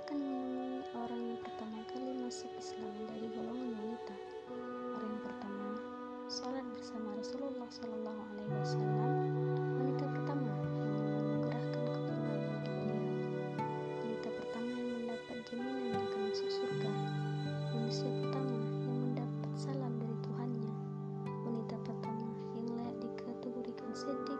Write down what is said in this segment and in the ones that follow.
akan menemui orang yang pertama kali masuk Islam dari golongan wanita. Orang yang pertama, salat bersama Rasulullah Shallallahu Alaihi Wasallam. Wanita pertama yang mengerahkan keturunan bagi beliau. Wanita pertama yang mendapat jaminan akan masuk surga. Manusia pertama yang mendapat salam dari Tuhannya. Wanita pertama yang layak dikategorikan sedik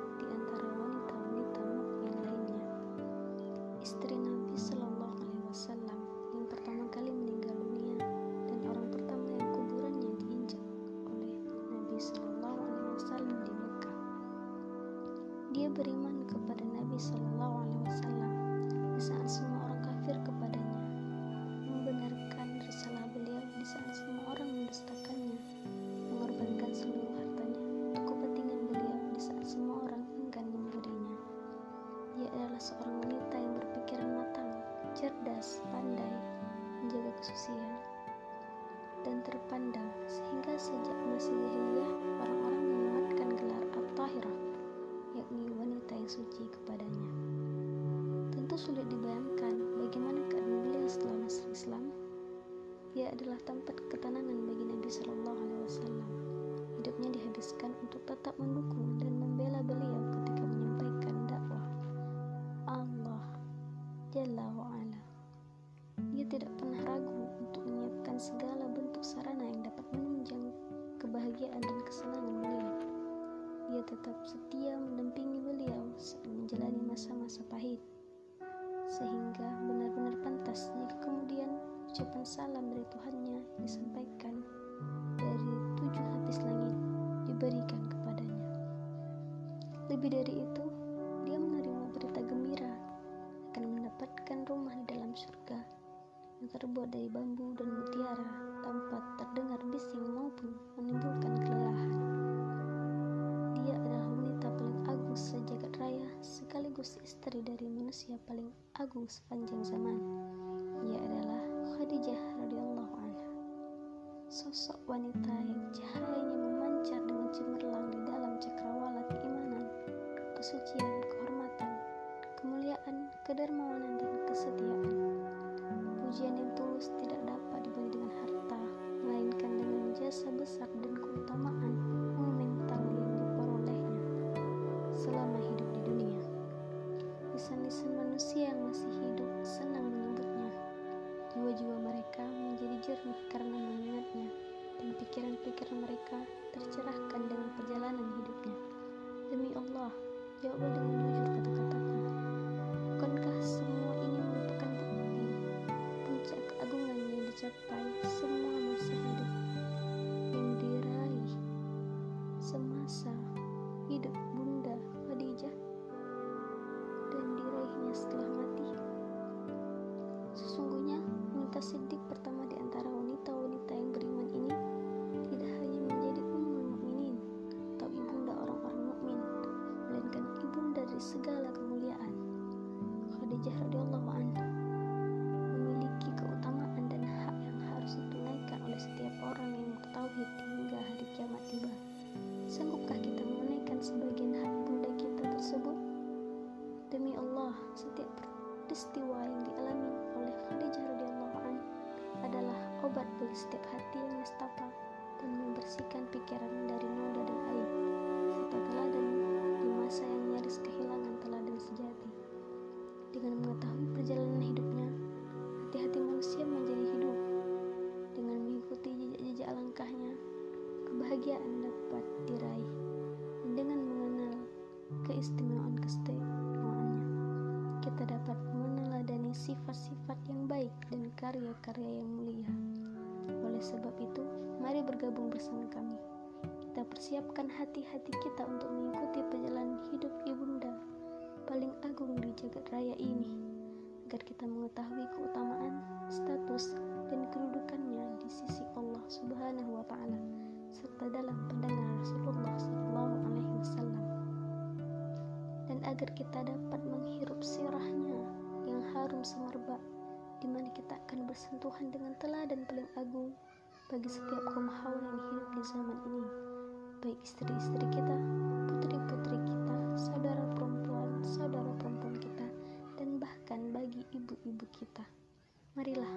Beriman kepada Nabi Shallallahu Alaihi Wasallam di saat semua orang kafir kepadanya, membenarkan risalah beliau di saat semua orang mendustakannya, mengorbankan seluruh hartanya untuk kepentingan beliau di saat semua orang enggan memberinya. Dia adalah seorang wanita yang berpikiran matang, cerdas, pandai, menjaga kesucian, dan terpandang sehingga sejak masih jahiliyah orang-orang suci kepadanya. Tentu sulit dibayangkan bagaimana keadaan beliau setelah masuk Islam. Ia adalah tempat ketenangan bagi Nabi Shallallahu Alaihi Wasallam. Hidupnya dihabiskan untuk tetap mendukung dan membela beliau ketika menyampaikan dakwah Allah Jalla wa'ala. Ia tidak pernah ragu untuk menyiapkan segala bentuk sarana yang dapat menunjang kebahagiaan dan kesenangan beliau. Ia tetap setia mendampingi saat menjalani masa-masa pahit, sehingga benar-benar pantas jika kemudian ucapan salam dari Tuhannya disampaikan dari tujuh lapis langit diberikan kepadanya. Lebih dari itu, dia menerima berita gembira akan mendapatkan rumah di dalam surga yang terbuat dari bambu dan mutiara tanpa terdengar bising maupun paling agung sepanjang zaman. Ia adalah Khadijah radhiyallahu anha. Sosok wanita yang cahayanya memancar dengan cemerlang di dalam cakrawala keimanan, kesucian, kehormatan, kemuliaan, kedermawanan, dan kesetiaan. Pujian yang tulus tidak dapat dibeli tercerahkan dengan perjalanan hidupnya. Demi Allah, jawablah dengan jujur kata-kataku. Bukankah semua ini merupakan bukti puncak keagungan yang dicapai semua masa hidup yang diraih semasa hidup Bunda Khadijah dan diraihnya setelah mati? Sesungguhnya, wanita siddiq segala kemuliaan. Khadijah radhiyallahu anha memiliki keutamaan dan hak yang harus ditunaikan oleh setiap orang yang bertauhid hingga hari kiamat tiba. Sanggupkah kita menunaikan sebagian hak bunda kita tersebut? Demi Allah, setiap peristiwa yang dialami oleh Khadijah radhiyallahu anha adalah obat bagi setiap hati kebahagiaan dapat diraih. Dengan mengenal keistimewaan-keistimewaannya, kita dapat meneladani sifat-sifat yang baik dan karya-karya yang mulia. Oleh sebab itu, mari bergabung bersama kami. Kita persiapkan hati-hati kita untuk mengikuti perjalanan hidup ibunda paling agung di jagat raya ini, agar kita mengetahui keutamaan, status, dan kedudukannya di sisi Allah Subhanahu wa Ta'ala, serta dalam pandangan Rasulullah Sallallahu Alaihi Wasallam, dan agar kita dapat menghirup sirahnya yang harum semerbak, di mana kita akan bersentuhan dengan teladan paling agung bagi setiap kaum hawa yang hidup di zaman ini, baik istri-istri kita, putri-putri kita, saudara perempuan, saudara perempuan kita, dan bahkan bagi ibu-ibu kita. Marilah